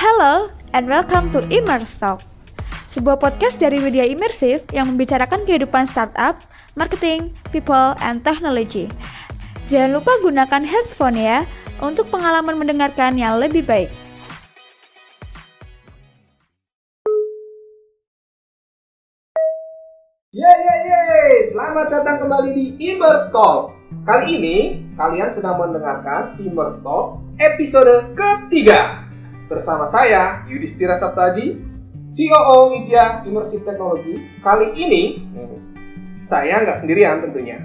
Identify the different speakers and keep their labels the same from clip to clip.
Speaker 1: Hello and welcome to Immerse Talk, sebuah podcast dari media imersif yang membicarakan kehidupan startup, marketing, people, and technology. Jangan lupa gunakan headphone ya untuk pengalaman mendengarkan yang lebih baik.
Speaker 2: Yeay, yeay, yeay. Selamat datang kembali di Immerse Talk. Kali ini, kalian sedang mendengarkan Immerse Talk episode ketiga. Bersama saya, Yudhistira Saptaji, COO Media Immersive Technology. Kali ini, saya nggak sendirian tentunya.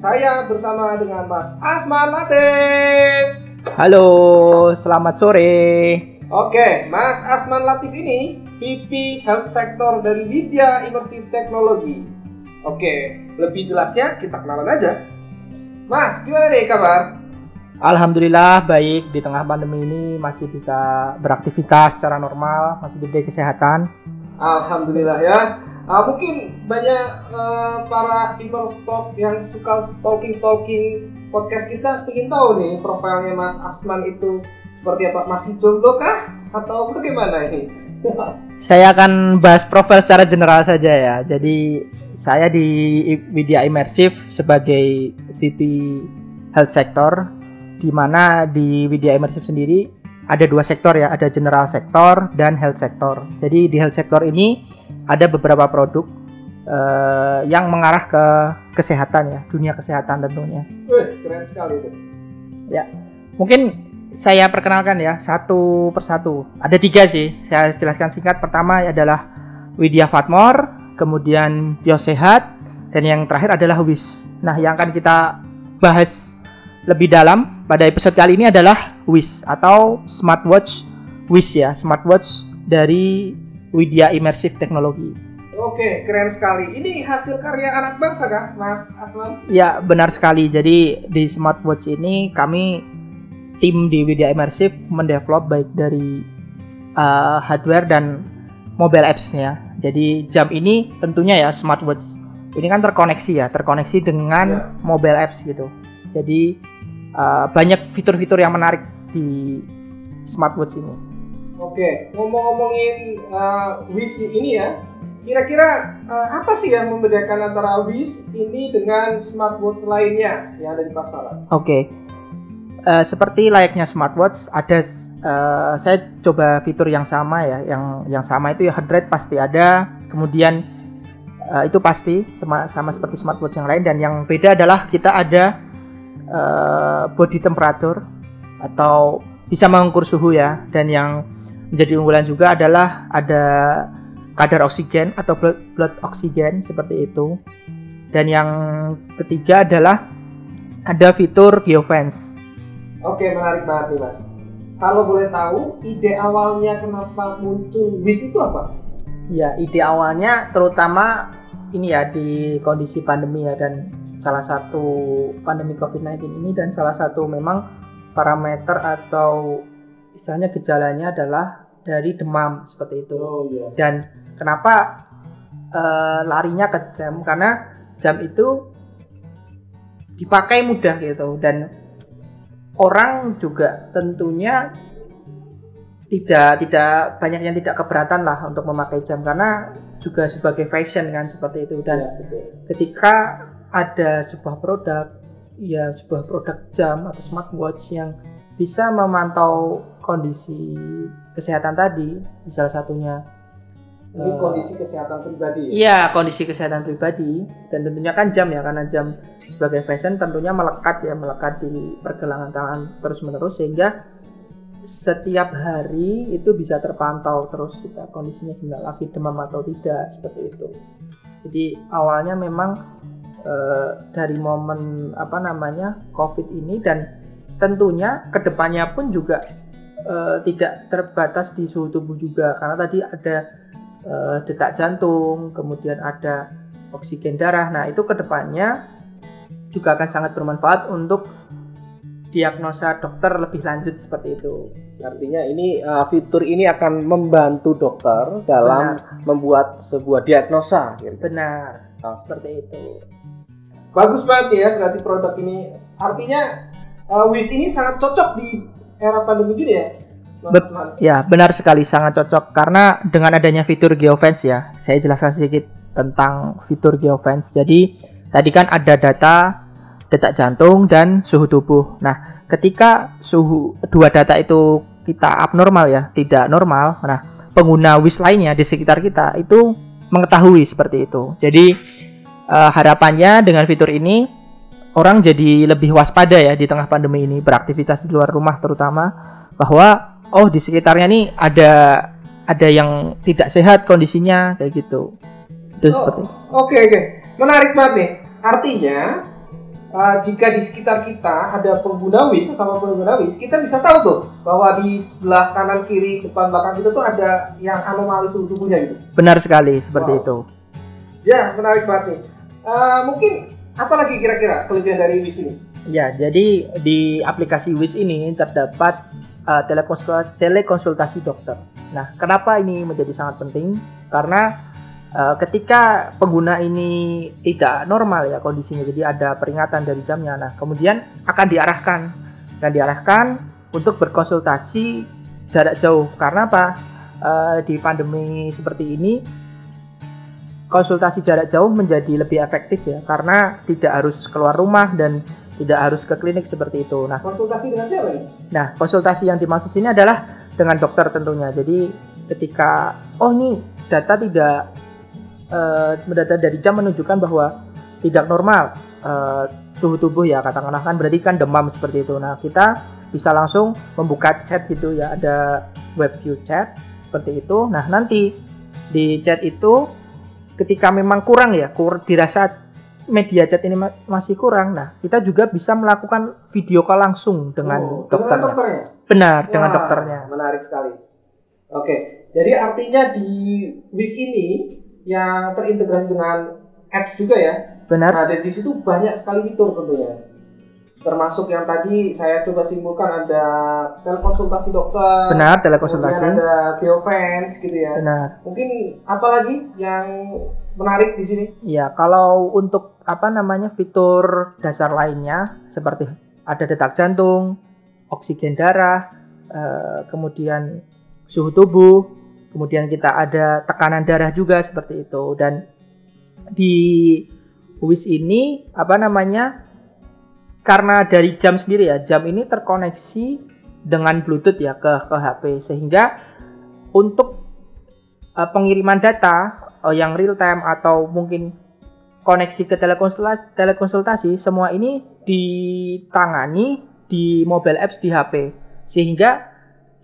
Speaker 2: Saya bersama dengan Mas Asman Latif.
Speaker 3: Halo, selamat sore.
Speaker 2: Oke, Mas Asman Latif ini VP Health Sector dari Widya Immersive Technology. Oke, lebih jelasnya kita kenalan aja. Mas, gimana nih kabar?
Speaker 3: Alhamdulillah baik di tengah pandemi ini masih bisa beraktivitas secara normal, masih diberi kesehatan.
Speaker 2: Alhamdulillah ya. Uh, mungkin banyak uh, para people stock yang suka stalking stalking podcast kita ingin tahu nih profilnya Mas Asman itu seperti apa? Masih jomblo kah? Atau bagaimana ini?
Speaker 3: Saya akan bahas profil secara general saja ya. Jadi saya di Media Immersive sebagai VP Health Sector di mana di Widya Immersive sendiri ada dua sektor ya, ada general sektor dan health sector. Jadi di health sector ini ada beberapa produk uh, yang mengarah ke kesehatan ya, dunia kesehatan tentunya.
Speaker 2: Wih, keren sekali itu.
Speaker 3: Ya, mungkin saya perkenalkan ya satu persatu. Ada tiga sih, saya jelaskan singkat. Pertama adalah Widya Fatmor, kemudian Biosehat, dan yang terakhir adalah WIS. Nah, yang akan kita bahas lebih dalam pada episode kali ini adalah WIS atau smartwatch WIS ya, smartwatch dari Widya Immersive Technology.
Speaker 2: Oke, keren sekali. Ini hasil karya anak bangsa kah, Mas Aslam?
Speaker 3: Ya, benar sekali. Jadi di smartwatch ini kami tim di Widya Immersive mendevelop baik dari uh, hardware dan mobile apps-nya. Jadi jam ini tentunya ya smartwatch. Ini kan terkoneksi ya, terkoneksi dengan ya. mobile apps gitu. Jadi uh, banyak fitur-fitur yang menarik di smartwatch ini.
Speaker 2: Oke, ngomong-ngomongin uh, Wish ini ya, kira-kira uh, apa sih yang membedakan antara Wish ini dengan smartwatch lainnya yang ada di pasaran?
Speaker 3: Oke, uh, seperti layaknya smartwatch, ada uh, saya coba fitur yang sama ya, yang yang sama itu ya heart rate pasti ada, kemudian uh, itu pasti sama, sama seperti smartwatch yang lain dan yang beda adalah kita ada uh, body temperature atau bisa mengukur suhu ya. Dan yang menjadi unggulan juga adalah ada kadar oksigen atau blood, blood oksigen seperti itu. Dan yang ketiga adalah ada fitur biofans
Speaker 2: oke menarik banget nih mas. Kalau boleh tahu ide awalnya kenapa muncul WIS itu apa?
Speaker 3: Ya ide awalnya terutama ini ya di kondisi pandemi ya dan salah satu pandemi COVID-19 ini dan salah satu memang parameter atau istilahnya gejalanya adalah dari demam seperti itu.
Speaker 2: Oh, iya.
Speaker 3: Dan kenapa uh, larinya ke jam? Karena jam itu dipakai mudah gitu dan orang juga tentunya tidak tidak banyak yang tidak keberatan lah untuk memakai jam karena juga sebagai fashion kan seperti itu dan ya, ketika ada sebuah produk ya sebuah produk jam atau smartwatch yang bisa memantau kondisi kesehatan tadi di salah satunya
Speaker 2: ini uh, kondisi kesehatan pribadi ya?
Speaker 3: Iya, kondisi kesehatan pribadi dan tentunya kan jam ya karena jam sebagai fashion tentunya melekat ya melekat di pergelangan tangan terus menerus sehingga setiap hari itu bisa terpantau terus kita kondisinya hingga lagi demam atau tidak seperti itu. Jadi awalnya memang uh, dari momen apa namanya COVID ini dan tentunya ke depannya pun juga uh, tidak terbatas di suhu tubuh juga karena tadi ada uh, detak jantung, kemudian ada oksigen darah. Nah itu ke depannya juga akan sangat bermanfaat untuk diagnosa dokter lebih lanjut seperti itu.
Speaker 2: Artinya ini uh, fitur ini akan membantu dokter dalam Benar. membuat sebuah diagnosa.
Speaker 3: Gitu. Benar, oh. seperti itu.
Speaker 2: Bagus banget ya berarti produk ini. Artinya uh, Wish ini sangat cocok di era pandemi gini ya.
Speaker 3: Bet- Ya, benar sekali, sangat cocok karena dengan adanya fitur geofence ya. Saya jelaskan sedikit tentang fitur geofence. Jadi, tadi kan ada data detak jantung dan suhu tubuh. Nah, ketika suhu dua data itu kita abnormal ya, tidak normal. Nah, pengguna WIS lainnya di sekitar kita itu mengetahui seperti itu. Jadi, eh, harapannya dengan fitur ini orang jadi lebih waspada ya di tengah pandemi ini beraktivitas di luar rumah terutama bahwa oh di sekitarnya nih ada ada yang tidak sehat kondisinya kayak gitu itu
Speaker 2: Oh,
Speaker 3: seperti
Speaker 2: Oke oke, menarik banget nih. Artinya uh, jika di sekitar kita ada pengguna WIS sama pengguna WIS, kita bisa tahu tuh bahwa di sebelah kanan kiri depan belakang kita tuh ada yang anomali suhu tubuhnya gitu.
Speaker 3: benar sekali seperti
Speaker 2: Wow.
Speaker 3: itu
Speaker 2: Ya menarik banget nih. Uh, mungkin apa lagi kira-kira kelebihan dari WIS ini?
Speaker 3: ya jadi di aplikasi WIS ini terdapat uh, telekonsultasi, telekonsultasi dokter. Nah kenapa ini menjadi sangat penting? Karena uh, ketika pengguna ini tidak normal ya kondisinya jadi ada peringatan dari jamnya. Nah kemudian akan diarahkan. Dan diarahkan untuk berkonsultasi jarak jauh. Karena apa? Eh, di pandemi seperti ini konsultasi jarak jauh menjadi lebih efektif ya karena tidak harus keluar rumah dan tidak harus ke klinik seperti itu nah
Speaker 2: Konsultasi dengan siapa nih?
Speaker 3: Nah, konsultasi yang dimaksud sini adalah dengan dokter tentunya. Jadi ketika oh ini data tidak eh, data dari jam menunjukkan bahwa tidak normal eh, suhu tubuh ya katakanlah kan berarti kan demam seperti itu. Nah, kita bisa langsung membuka chat gitu ya ada web view chat seperti itu. Nah, nanti di chat itu ketika memang kurang ya, kur dirasa media chat ini ma- masih kurang. Nah, kita juga bisa melakukan video call langsung dengan
Speaker 2: Oh,
Speaker 3: dokternya.
Speaker 2: Dengan dokternya.
Speaker 3: Benar, dengan
Speaker 2: Wah,
Speaker 3: dokternya.
Speaker 2: Menarik sekali. Oke, jadi artinya di WIS ini yang terintegrasi dengan apps juga ya.
Speaker 3: Benar.
Speaker 2: Nah, di situ banyak sekali fitur tentunya. Termasuk yang tadi saya coba simpulkan ada telekonsultasi dokter,
Speaker 3: Benar, telekonsultasi.
Speaker 2: ada geofence gitu ya.
Speaker 3: Benar.
Speaker 2: Mungkin apa lagi yang menarik di sini?
Speaker 3: Ya, kalau untuk apa namanya fitur dasar lainnya seperti ada detak jantung, oksigen darah, eh, kemudian suhu tubuh, kemudian kita ada tekanan darah juga seperti itu dan di WIS ini apa namanya karena dari jam sendiri ya jam ini terkoneksi dengan Bluetooth ya ke ke HP sehingga untuk eh, pengiriman data eh, yang real time atau mungkin koneksi ke telekonsultasi, telekonsultasi semua ini ditangani di mobile apps di HP sehingga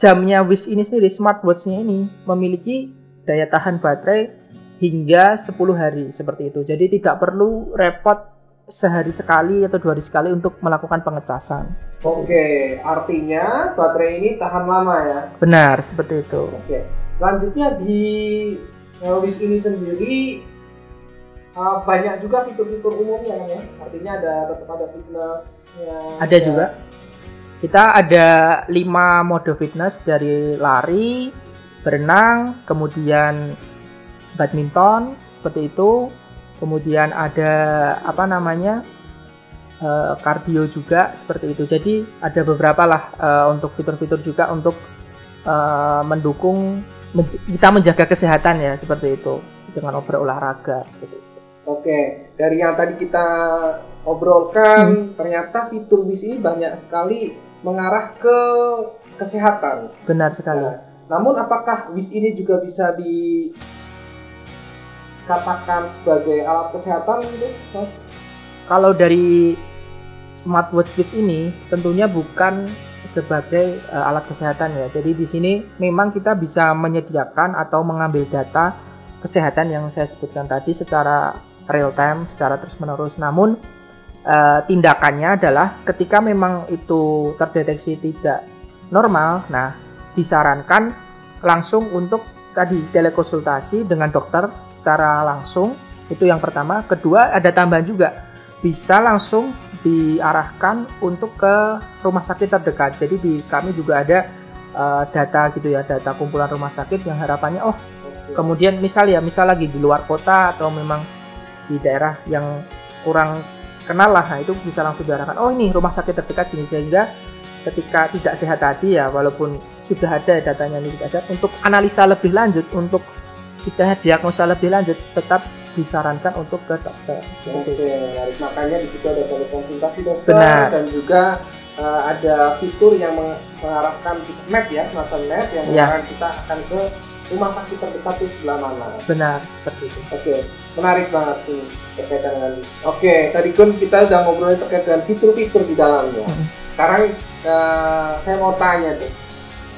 Speaker 3: jamnya Wish ini sendiri smartwatchnya ini memiliki daya tahan baterai hingga 10 hari seperti itu. Jadi tidak perlu repot sehari sekali atau dua hari sekali untuk melakukan pengecasan
Speaker 2: Oke, artinya baterai ini tahan lama ya.
Speaker 3: benar seperti itu
Speaker 2: Oke, selanjutnya di uh, WIS ini sendiri uh, banyak juga fitur-fitur umumnya kan ya. Artinya ada tetap ada fitnessnya.
Speaker 3: ada juga kita ada lima mode fitness dari lari berenang kemudian badminton seperti itu kemudian ada apa namanya eh, kardio juga seperti itu jadi ada beberapa lah eh, untuk fitur-fitur juga untuk eh, mendukung menj- kita menjaga kesehatan ya seperti itu dengan berolahraga seperti itu.
Speaker 2: Oke, dari yang tadi kita obrolkan, ternyata fitur WIS ini banyak sekali mengarah ke kesehatan.
Speaker 3: benar sekali
Speaker 2: Nah, namun apakah WIS ini juga bisa dikatakan sebagai alat kesehatan gitu, Mas?
Speaker 3: kalau dari smartwatch Fitch ini tentunya bukan sebagai eh, alat kesehatan ya. Jadi di sini memang kita bisa menyediakan atau mengambil data kesehatan yang saya sebutkan tadi secara real time, secara terus-menerus. Namun eh, tindakannya adalah ketika memang itu terdeteksi tidak normal, nah disarankan langsung untuk tadi telekonsultasi dengan dokter secara langsung. Itu yang pertama. Kedua ada tambahan juga bisa langsung diarahkan untuk ke rumah sakit terdekat. Jadi di kami juga ada eh, data gitu ya, data kumpulan rumah sakit yang harapannya oh kemudian misal ya misal lagi di luar kota atau memang di daerah yang kurang kenal lah, nah itu bisa langsung diarahkan oh ini rumah sakit terdekat sini sehingga ketika tidak sehat tadi ya walaupun sudah ada datanya nucleic acid untuk analisa lebih lanjut untuk istilahnya diagnosa lebih lanjut tetap disarankan untuk ke dokter.
Speaker 2: Oke, menarik. Makanya di situ ada telekonsultasi dokter
Speaker 3: Benar.
Speaker 2: dan juga uh, ada fitur yang meng- mengarahkan map ya, semacam map yang
Speaker 3: Ya.
Speaker 2: mengarahkan kita akan ke rumah sakit terdekat di sebelah mana.
Speaker 3: Benar seperti itu.
Speaker 2: Oke, menarik banget nih terkait dengan Oke, tadi kan kita udah ngobrolin terkait dengan fitur-fitur di dalamnya. Sekarang uh, saya mau tanya tuh,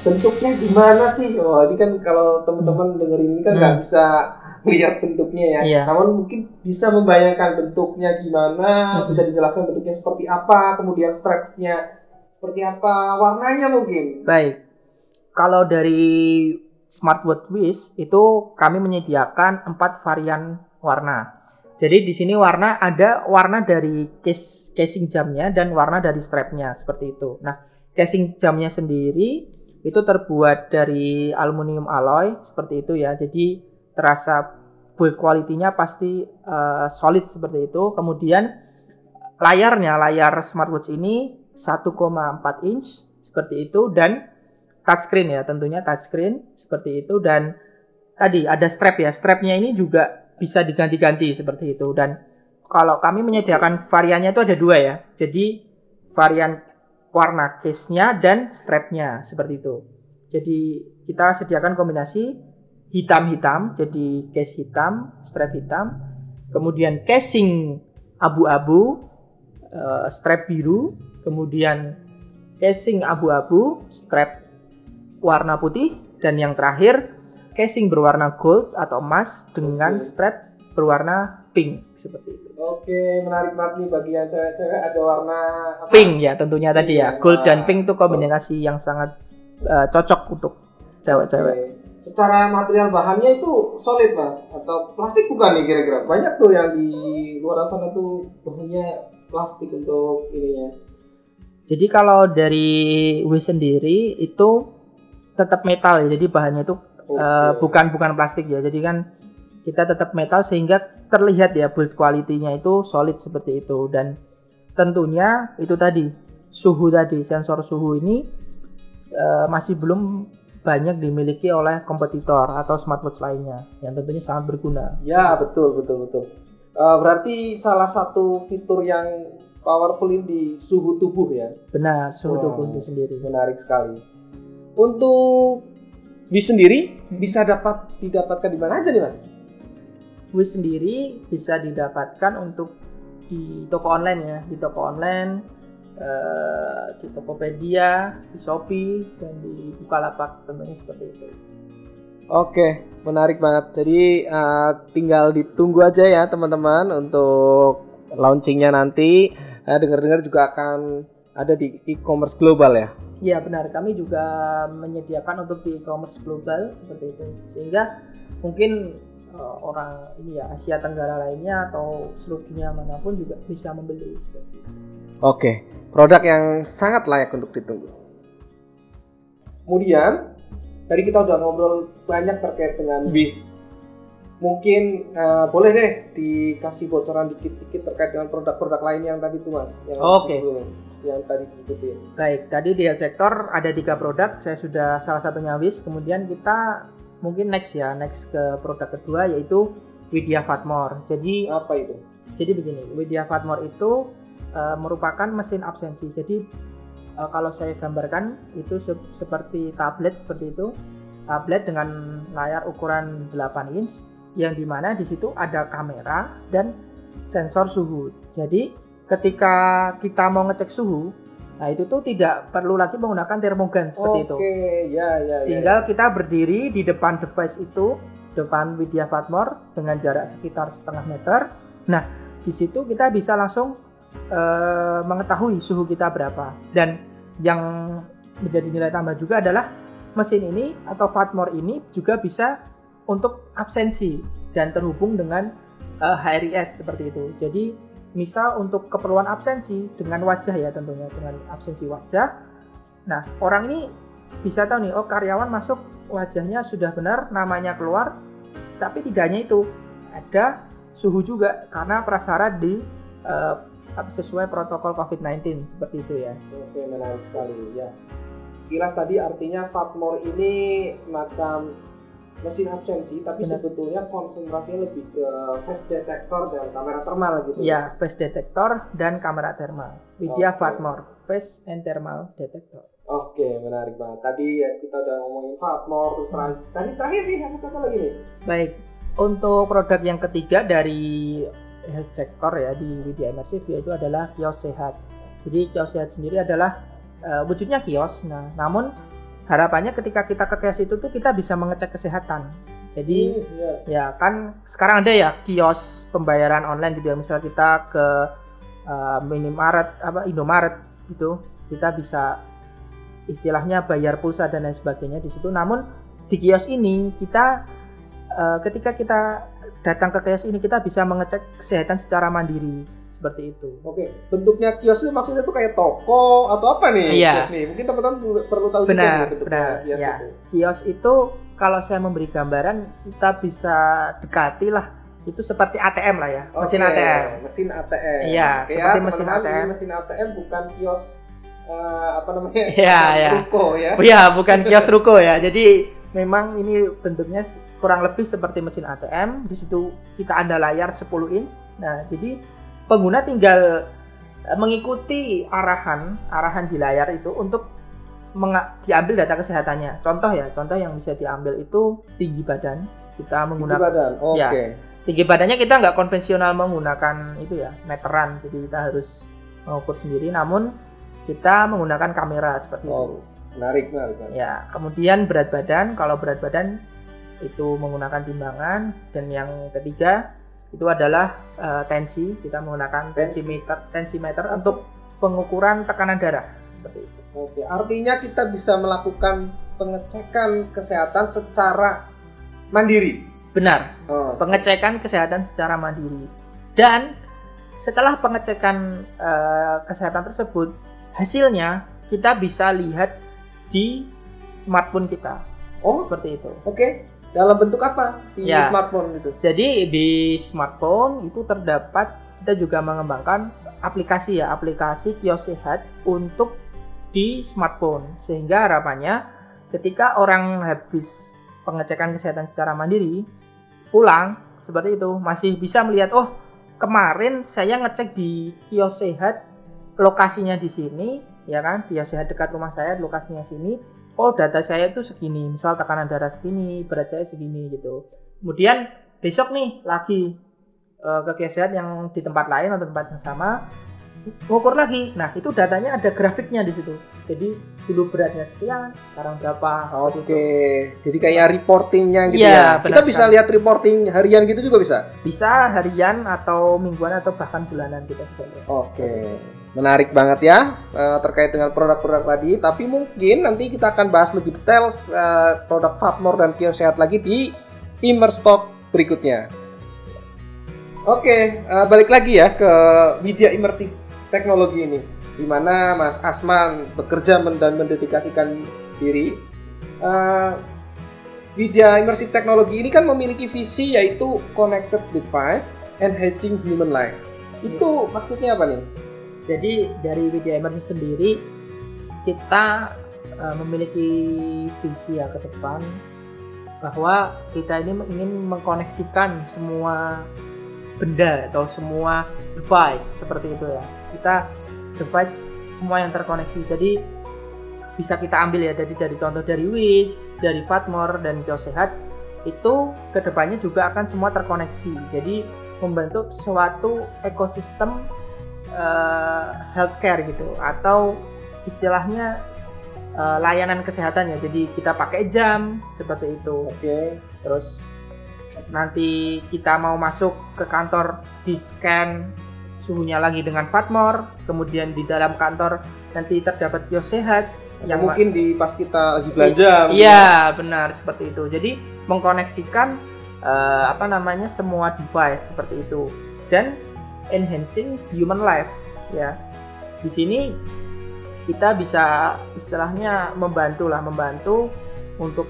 Speaker 2: bentuknya gimana sih? Oh, ini kan kalau teman-teman dengerin ini kan nggak
Speaker 3: Hmm.
Speaker 2: bisa lihat bentuknya ya.
Speaker 3: Iya.
Speaker 2: Namun mungkin bisa membayangkan bentuknya gimana,
Speaker 3: Mhm.
Speaker 2: bisa dijelaskan bentuknya seperti apa, kemudian strapnya seperti apa, warnanya mungkin.
Speaker 3: Baik. Kalau dari Smartwatch Wish itu kami menyediakan empat varian warna. Jadi di sini warna ada warna dari case casing jamnya dan warna dari strapnya seperti itu. Nah, casing jamnya sendiri itu terbuat dari aluminium alloy seperti itu ya. Jadi terasa build quality-nya pasti eh, solid seperti itu. Kemudian layarnya layar smartwatch ini 1,4 inch seperti itu. Dan touchscreen ya tentunya touchscreen seperti itu. Dan tadi ada strap ya. Strapnya ini juga bisa diganti-ganti seperti itu. Dan kalau kami menyediakan variannya itu ada dua ya. Jadi varian warna case-nya dan strapnya seperti itu. Jadi kita sediakan kombinasi hitam-hitam jadi case hitam strap hitam kemudian casing abu-abu eh, strap biru kemudian casing abu-abu strap warna putih dan yang terakhir casing berwarna gold atau emas dengan strap berwarna pink seperti itu.
Speaker 2: Oke, menarik banget nih bagi yang cewek-cewek ada warna apa?
Speaker 3: Pink ya tentunya tadi ya.
Speaker 2: Iya.
Speaker 3: Gold dan pink itu kombinasi yang sangat eh, cocok untuk cewek-cewek.
Speaker 2: Oke. Secara material bahannya itu solid mas atau plastik bukan nih kira-kira? Banyak tuh yang di luar sana tuh bahannya plastik untuk ininya.
Speaker 3: Jadi kalau dari Wish sendiri itu tetap metal ya. Jadi bahannya itu eh, bukan bukan plastik ya. Jadi kan kita tetap metal sehingga terlihat ya build quality-nya itu solid seperti itu dan tentunya itu tadi suhu tadi sensor suhu ini eh, masih belum banyak dimiliki oleh kompetitor atau smartwatch lainnya yang tentunya sangat berguna.
Speaker 2: Ya betul betul betul. Eh, berarti salah satu fitur yang powerful ini di suhu tubuh ya.
Speaker 3: Benar, suhu
Speaker 2: Wow.
Speaker 3: tubuh itu sendiri.
Speaker 2: Menarik sekali. Untuk bis sendiri bisa dapat didapatkan di mana aja nih mas?
Speaker 3: Wish sendiri bisa didapatkan untuk di toko online ya, di toko online, eh, di Tokopedia, di Shopee, dan di Bukalapak tentunya seperti itu.
Speaker 2: Oke, menarik banget. Jadi eh, tinggal ditunggu aja ya teman-teman untuk launchingnya nanti. Eh, dengar-dengar juga akan ada di e-commerce global ya.
Speaker 3: Ya benar, kami juga menyediakan untuk di e-commerce global seperti itu, sehingga mungkin eh, orang ini ya Asia Tenggara lainnya atau seluruh dunia mana pun juga bisa membeli seperti itu.
Speaker 2: Oke, produk yang sangat layak untuk ditunggu. Kemudian, tadi kita udah ngobrol banyak terkait dengan bis. Mungkin eh, boleh deh dikasih bocoran dikit-dikit terkait dengan produk-produk lain yang tadi tuh mas. Yang
Speaker 3: Oke.
Speaker 2: Yang tadi disebutin.
Speaker 3: Baik, tadi di health sector ada tiga produk, saya sudah salah satunya Wish. Kemudian kita mungkin next ya, next ke produk kedua yaitu Widya Fatmore. Jadi
Speaker 2: Apa itu?
Speaker 3: jadi begini, Widya Fatmore itu eh, merupakan mesin absensi. Jadi eh, kalau saya gambarkan itu se- seperti tablet seperti itu, tablet dengan layar ukuran 8 inch yang di mana di situ ada kamera dan sensor suhu. Jadi ketika kita mau ngecek suhu, nah itu tuh tidak perlu lagi menggunakan termogan seperti itu.
Speaker 2: Oke, ya ya ya.
Speaker 3: Tinggal kita berdiri di depan device itu, depan Widya Fatmore dengan jarak sekitar setengah meter. Nah, di situ kita bisa langsung eh, mengetahui suhu kita berapa. Dan yang menjadi nilai tambah juga adalah mesin ini atau Fatmore ini juga bisa untuk absensi dan terhubung dengan eh, HRIS seperti itu. Jadi misal untuk keperluan absensi dengan wajah ya tentunya dengan absensi wajah. Nah, orang ini bisa tahu nih, oh karyawan masuk wajahnya sudah benar, namanya keluar, tapi tidak hanya itu, ada suhu juga karena prasyarat di eh, sesuai protokol COVID-19 seperti itu ya.
Speaker 2: Oke, menarik sekali ya. sekilas tadi artinya Fatmore ini macam mesin absensi tapi
Speaker 3: Benar.
Speaker 2: sebetulnya konsentrasinya lebih ke face detector dan kamera thermal gitu.
Speaker 3: Ya, face detector dan kamera thermal. Widya
Speaker 2: Oke.
Speaker 3: Fatmore, face and thermal detector.
Speaker 2: Oke, menarik banget. Tadi ya, kita udah ngomongin Fatmore terus terakhir. Tadi terakhir nih ada satu lagi nih.
Speaker 3: Baik, untuk produk yang ketiga dari health sector ya di Widya Immersive yaitu adalah kios sehat. Jadi kios sehat sendiri adalah eh, wujudnya kios. Nah, namun harapannya ketika kita ke kios itu tuh kita bisa mengecek kesehatan. Jadi
Speaker 2: Iya.
Speaker 3: ya kan sekarang ada ya kios pembayaran online gitu ya. Misal kita ke eh, Minimaret apa Indomaret gitu, kita bisa istilahnya bayar pulsa dan lain sebagainya di situ. Namun di kios ini kita eh, ketika kita datang ke kios ini kita bisa mengecek kesehatan secara mandiri seperti itu.
Speaker 2: Oke, bentuknya kios itu maksudnya tuh kayak toko atau apa nih?
Speaker 3: Iya.
Speaker 2: Kios nih. Mungkin teman-teman perlu, tahu juga
Speaker 3: Benar,
Speaker 2: nih bentuknya
Speaker 3: benar,
Speaker 2: kios
Speaker 3: ya.
Speaker 2: itu.
Speaker 3: Kios itu kalau saya memberi gambaran kita bisa dekati lah itu seperti ATM lah ya, mesin
Speaker 2: Oke,
Speaker 3: ATM.
Speaker 2: Mesin ATM.
Speaker 3: Iya,
Speaker 2: Oke
Speaker 3: seperti
Speaker 2: ya,
Speaker 3: mesin
Speaker 2: ini
Speaker 3: ATM.
Speaker 2: mesin ATM bukan kios eh, apa namanya?
Speaker 3: Iya, iya.
Speaker 2: Ruko ya.
Speaker 3: Oh ya, bukan kios ruko ya. Jadi memang ini bentuknya kurang lebih seperti mesin ATM. Di situ kita ada layar 10 inch. Nah, jadi pengguna tinggal eh, mengikuti arahan arahan di layar itu untuk diambil data kesehatannya. Contoh ya, contoh yang bisa diambil itu tinggi badan. Kita
Speaker 2: Tinggi
Speaker 3: menggunakan
Speaker 2: badan. Oke.
Speaker 3: Ya. tinggi badannya kita nggak konvensional menggunakan itu ya meteran. Jadi kita harus mengukur sendiri. Namun kita menggunakan kamera seperti itu.
Speaker 2: Oh, menarik, menarik. menarik.
Speaker 3: Ya, kemudian berat badan. Kalau berat badan itu menggunakan timbangan dan yang ketiga itu adalah eh, tensi. Kita menggunakan
Speaker 2: Tensi.
Speaker 3: tensimeter, tensimeter untuk pengukuran tekanan darah seperti itu.
Speaker 2: Oke, artinya kita bisa melakukan pengecekan kesehatan secara mandiri.
Speaker 3: Benar,
Speaker 2: Oh,
Speaker 3: pengecekan kesehatan secara mandiri. Dan setelah pengecekan eh, kesehatan tersebut, hasilnya kita bisa lihat di smartphone kita.
Speaker 2: oh
Speaker 3: Seperti itu.
Speaker 2: oke. Dalam bentuk apa di
Speaker 3: Ya.
Speaker 2: smartphone itu?
Speaker 3: Jadi di smartphone itu terdapat kita juga mengembangkan aplikasi ya, aplikasi kios sehat untuk di smartphone. Sehingga harapannya ketika orang habis pengecekan kesehatan secara mandiri pulang seperti itu masih bisa melihat oh kemarin saya ngecek di kios sehat lokasinya di sini ya kan kios sehat dekat rumah saya lokasinya sini oh data saya itu segini misal tekanan darah segini berat saya segini gitu kemudian besok nih lagi eh, ke sehat yang di tempat lain atau tempat yang sama ngukur lagi nah itu datanya ada grafiknya di situ jadi dulu beratnya sekian sekarang berapa
Speaker 2: Oke, jadi kayak reportingnya gitu
Speaker 3: Iya,
Speaker 2: ya. Kita bisa lihat reporting harian gitu juga bisa.
Speaker 3: bisa harian atau mingguan atau bahkan bulanan kita bisa lihat.
Speaker 2: Oke, menarik banget ya eh, terkait dengan produk-produk tadi. Tapi mungkin nanti kita akan bahas lebih detail eh, produk Fatmore dan Kios Sehat lagi di Immer Stock berikutnya. Oke, eh, balik lagi ya ke media imersif teknologi ini, di mana Mas Asman bekerja dan mendedikasikan diri. Eh, media imersif teknologi ini kan memiliki visi yaitu connected device enhancing human life. Itu maksudnya apa nih?
Speaker 3: Jadi dari Widya Emerson sendiri kita eh, memiliki visi ya ke depan bahwa kita ini ingin mengkoneksikan semua benda atau semua device seperti itu ya. Kita device semua yang terkoneksi. Jadi bisa kita ambil ya dari dari contoh dari Wish, dari Fatmore dan Kios Sehat itu ke depannya juga akan semua terkoneksi. Jadi membentuk suatu ekosistem eh, healthcare gitu atau istilahnya eh, layanan kesehatan ya. Jadi kita pakai jam seperti itu.
Speaker 2: Oke.
Speaker 3: Terus nanti kita mau masuk ke kantor di scan suhunya lagi dengan Fatmore, kemudian di dalam kantor nanti terdapat kios sehat
Speaker 2: yang
Speaker 3: yang
Speaker 2: mungkin di pas kita lagi belanja.
Speaker 3: Iya, benar seperti itu. Jadi mengkoneksikan eh, apa namanya semua device seperti itu dan enhancing human life ya. Di sini kita bisa istilahnya membantu lah, membantu untuk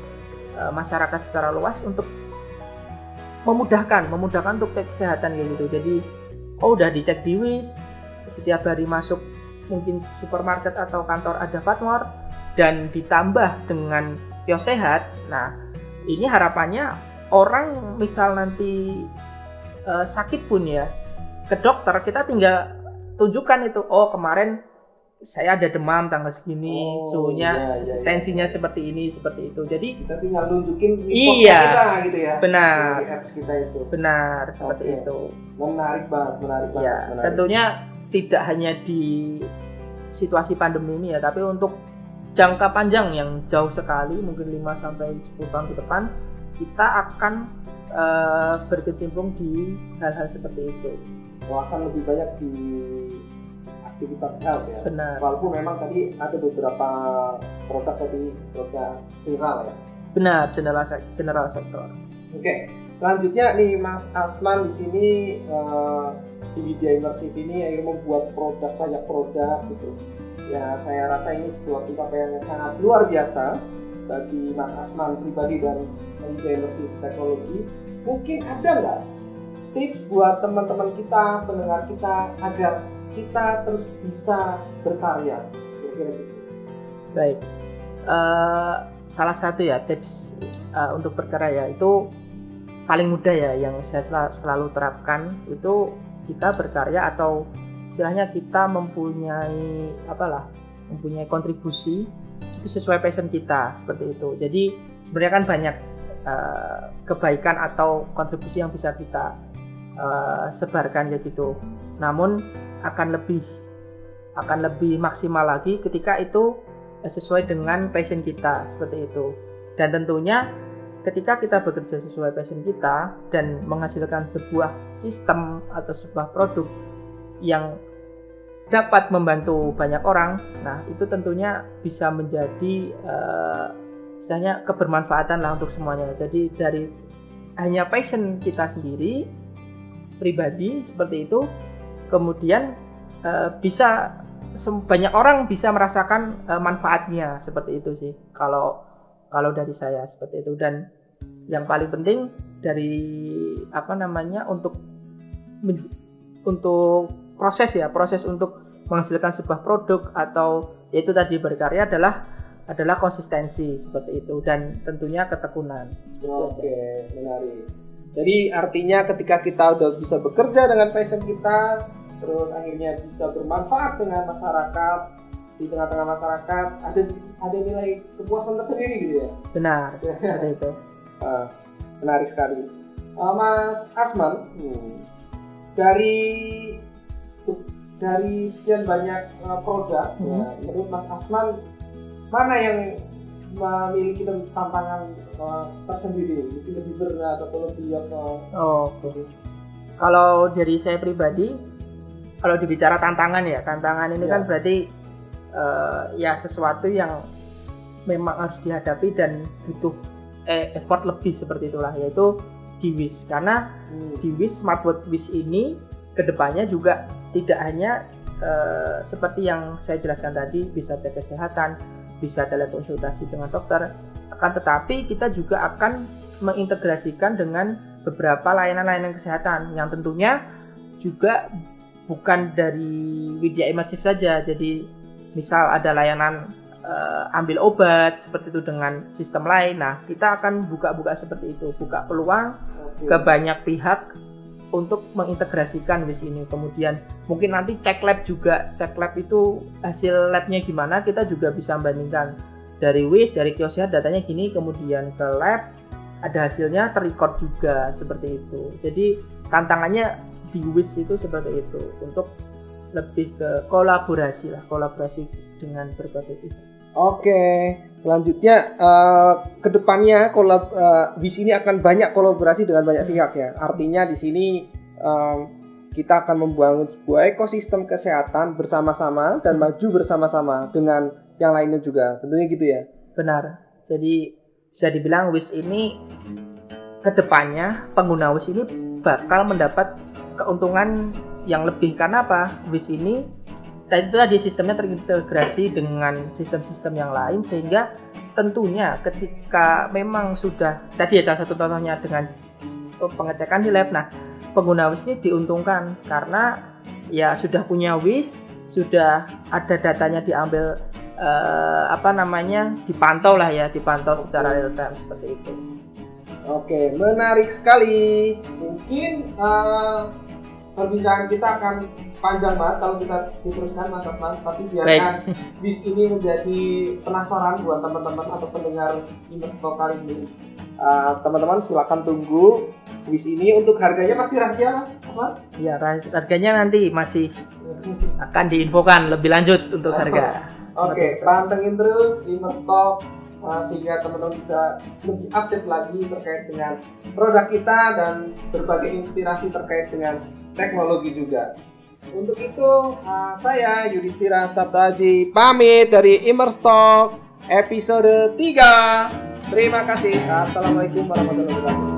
Speaker 3: eh, masyarakat secara luas untuk memudahkan, memudahkan untuk cek kesehatan gitu. Jadi oh udah dicek di Wish, setiap hari masuk mungkin supermarket atau kantor ada Fatmore, dan ditambah dengan kios sehat nah ini harapannya orang misal nanti uh, sakit pun ya ke dokter kita tinggal tunjukkan itu oh kemarin saya ada demam tanggal segini, oh, suhunya, iya, iya, iya. tensinya seperti ini, seperti itu. Jadi
Speaker 2: kita tinggal nunjukin
Speaker 3: iya,
Speaker 2: kita gitu ya.
Speaker 3: Benar.
Speaker 2: apps kita itu.
Speaker 3: Benar, seperti itu.
Speaker 2: Menarik banget, menarik banget.
Speaker 3: Ya,
Speaker 2: menarik.
Speaker 3: tentunya tidak hanya di situasi pandemi ini ya, tapi untuk jangka panjang yang jauh sekali, mungkin 5 sampai 10 tahun ke depan, kita akan uh, berkecimpung di hal-hal seperti itu.
Speaker 2: Akan lebih banyak di aktivitas health ya.
Speaker 3: Benar.
Speaker 2: Walaupun memang tadi ada beberapa produk tadi produk general ya.
Speaker 3: Benar, general general sektor.
Speaker 2: Oke, selanjutnya nih Mas Asman di sini uh, di media imersif ini yang membuat produk banyak produk gitu. Ya saya rasa ini sebuah pencapaian yang sangat luar biasa bagi Mas Asman pribadi dan media imersif teknologi. Mungkin ada nggak tips buat teman-teman kita, pendengar kita agar kita terus bisa berkarya? Kira-kira gitu.
Speaker 3: Baik. Uh, salah satu ya tips uh, untuk berkarya itu paling mudah ya yang saya sel selalu terapkan itu kita berkarya atau istilahnya kita mempunyai apalah mempunyai kontribusi itu sesuai passion kita seperti itu jadi sebenarnya kan banyak uh, kebaikan atau kontribusi yang bisa kita uh, sebarkan kayak gitu. Namun akan lebih akan lebih maksimal lagi ketika itu sesuai dengan passion kita seperti itu. Dan tentunya ketika kita bekerja sesuai passion kita dan menghasilkan sebuah sistem atau sebuah produk yang dapat membantu banyak orang nah itu tentunya bisa menjadi uh, istilahnya kebermanfaatan lah untuk semuanya. Jadi dari hanya passion kita sendiri pribadi seperti itu kemudian uh, bisa banyak orang bisa merasakan uh, manfaatnya seperti itu sih kalau kalau dari saya seperti itu dan yang paling penting dari apa namanya untuk untuk proses ya proses untuk menghasilkan sebuah produk atau yaitu tadi berkarya adalah adalah konsistensi seperti itu dan tentunya ketekunan.
Speaker 2: Oke, menarik. Jadi artinya ketika kita udah bisa bekerja dengan passion kita, terus akhirnya bisa bermanfaat dengan masyarakat di tengah-tengah masyarakat ada ada nilai kepuasan tersendiri gitu ya?
Speaker 3: Benar seperti itu.
Speaker 2: Uh, menarik sekali. Uh, Mas Asman hmm, dari dari sekian banyak uh, produk hmm. ya, menurut Mas Asman mana yang memiliki tantangan uh, tersendiri mungkin lebih berat atau lebih apa
Speaker 3: oh okay. kalau dari saya pribadi kalau dibicara tantangan ya tantangan ini ya. kan berarti uh, ya sesuatu yang memang harus dihadapi dan butuh eh, effort lebih seperti itulah yaitu di WIS karena hmm. di WIS smartwatch WIS ini ke depannya juga tidak hanya uh, seperti yang saya jelaskan tadi bisa cek kesehatan bisa telekonsultasi dengan dokter akan tetapi kita juga akan mengintegrasikan dengan beberapa layanan-layanan kesehatan yang tentunya juga bukan dari Widya Imersif saja. Jadi misal ada layanan uh, ambil obat seperti itu dengan sistem lain. Nah, kita akan buka-buka seperti itu, buka peluang ke banyak pihak untuk mengintegrasikan WIS ini. Kemudian mungkin nanti cek lab juga, cek lab itu hasil labnya gimana kita juga bisa bandingkan dari WIS, dari kiosnya datanya gini, kemudian ke lab ada hasilnya terrecord juga seperti itu. Jadi tantangannya di WIS itu seperti itu untuk lebih ke kolaborasi lah kolaborasi dengan berbagai pihak.
Speaker 2: Oke, selanjutnya uh, ke depannya kolab uh, WIS ini akan banyak kolaborasi dengan banyak pihak ya. Artinya di sini um, kita akan membangun sebuah ekosistem kesehatan bersama-sama dan maju bersama-sama dengan yang lainnya juga. Tentunya gitu ya.
Speaker 3: Benar. Jadi bisa dibilang WIS ini ke depannya pengguna WIS ini bakal mendapat keuntungan yang lebih karena apa? WIS ini itu tadi sistemnya terintegrasi dengan sistem-sistem yang lain sehingga tentunya ketika memang sudah tadi ya salah satu contohnya dengan pengecekan di lab nah pengguna WIS ini diuntungkan karena ya sudah punya WIS sudah ada datanya diambil eh, apa namanya dipantau lah ya dipantau secara real time seperti itu
Speaker 2: Oke, menarik sekali. Mungkin eh, perbincangan kita akan panjang banget kalau kita diteruskan Mas Asman, tapi biarkan bis ini menjadi penasaran buat teman-teman atau pendengar Investor kali ini. Eh, teman-teman silakan tunggu bis ini untuk harganya masih rahasia Mas Asman.
Speaker 3: ya ras- harganya nanti masih akan diinfokan lebih lanjut untuk harga
Speaker 2: Oke,
Speaker 3: itu.
Speaker 2: pantengin terus Investor uh, sehingga teman-teman bisa lebih update lagi terkait dengan produk kita dan berbagai inspirasi terkait dengan teknologi juga. Untuk itu, uh, saya Yudhistira Sabtaji pamit dari Immerstalk episode 3. Terima kasih. Assalamualaikum warahmatullahi wabarakatuh.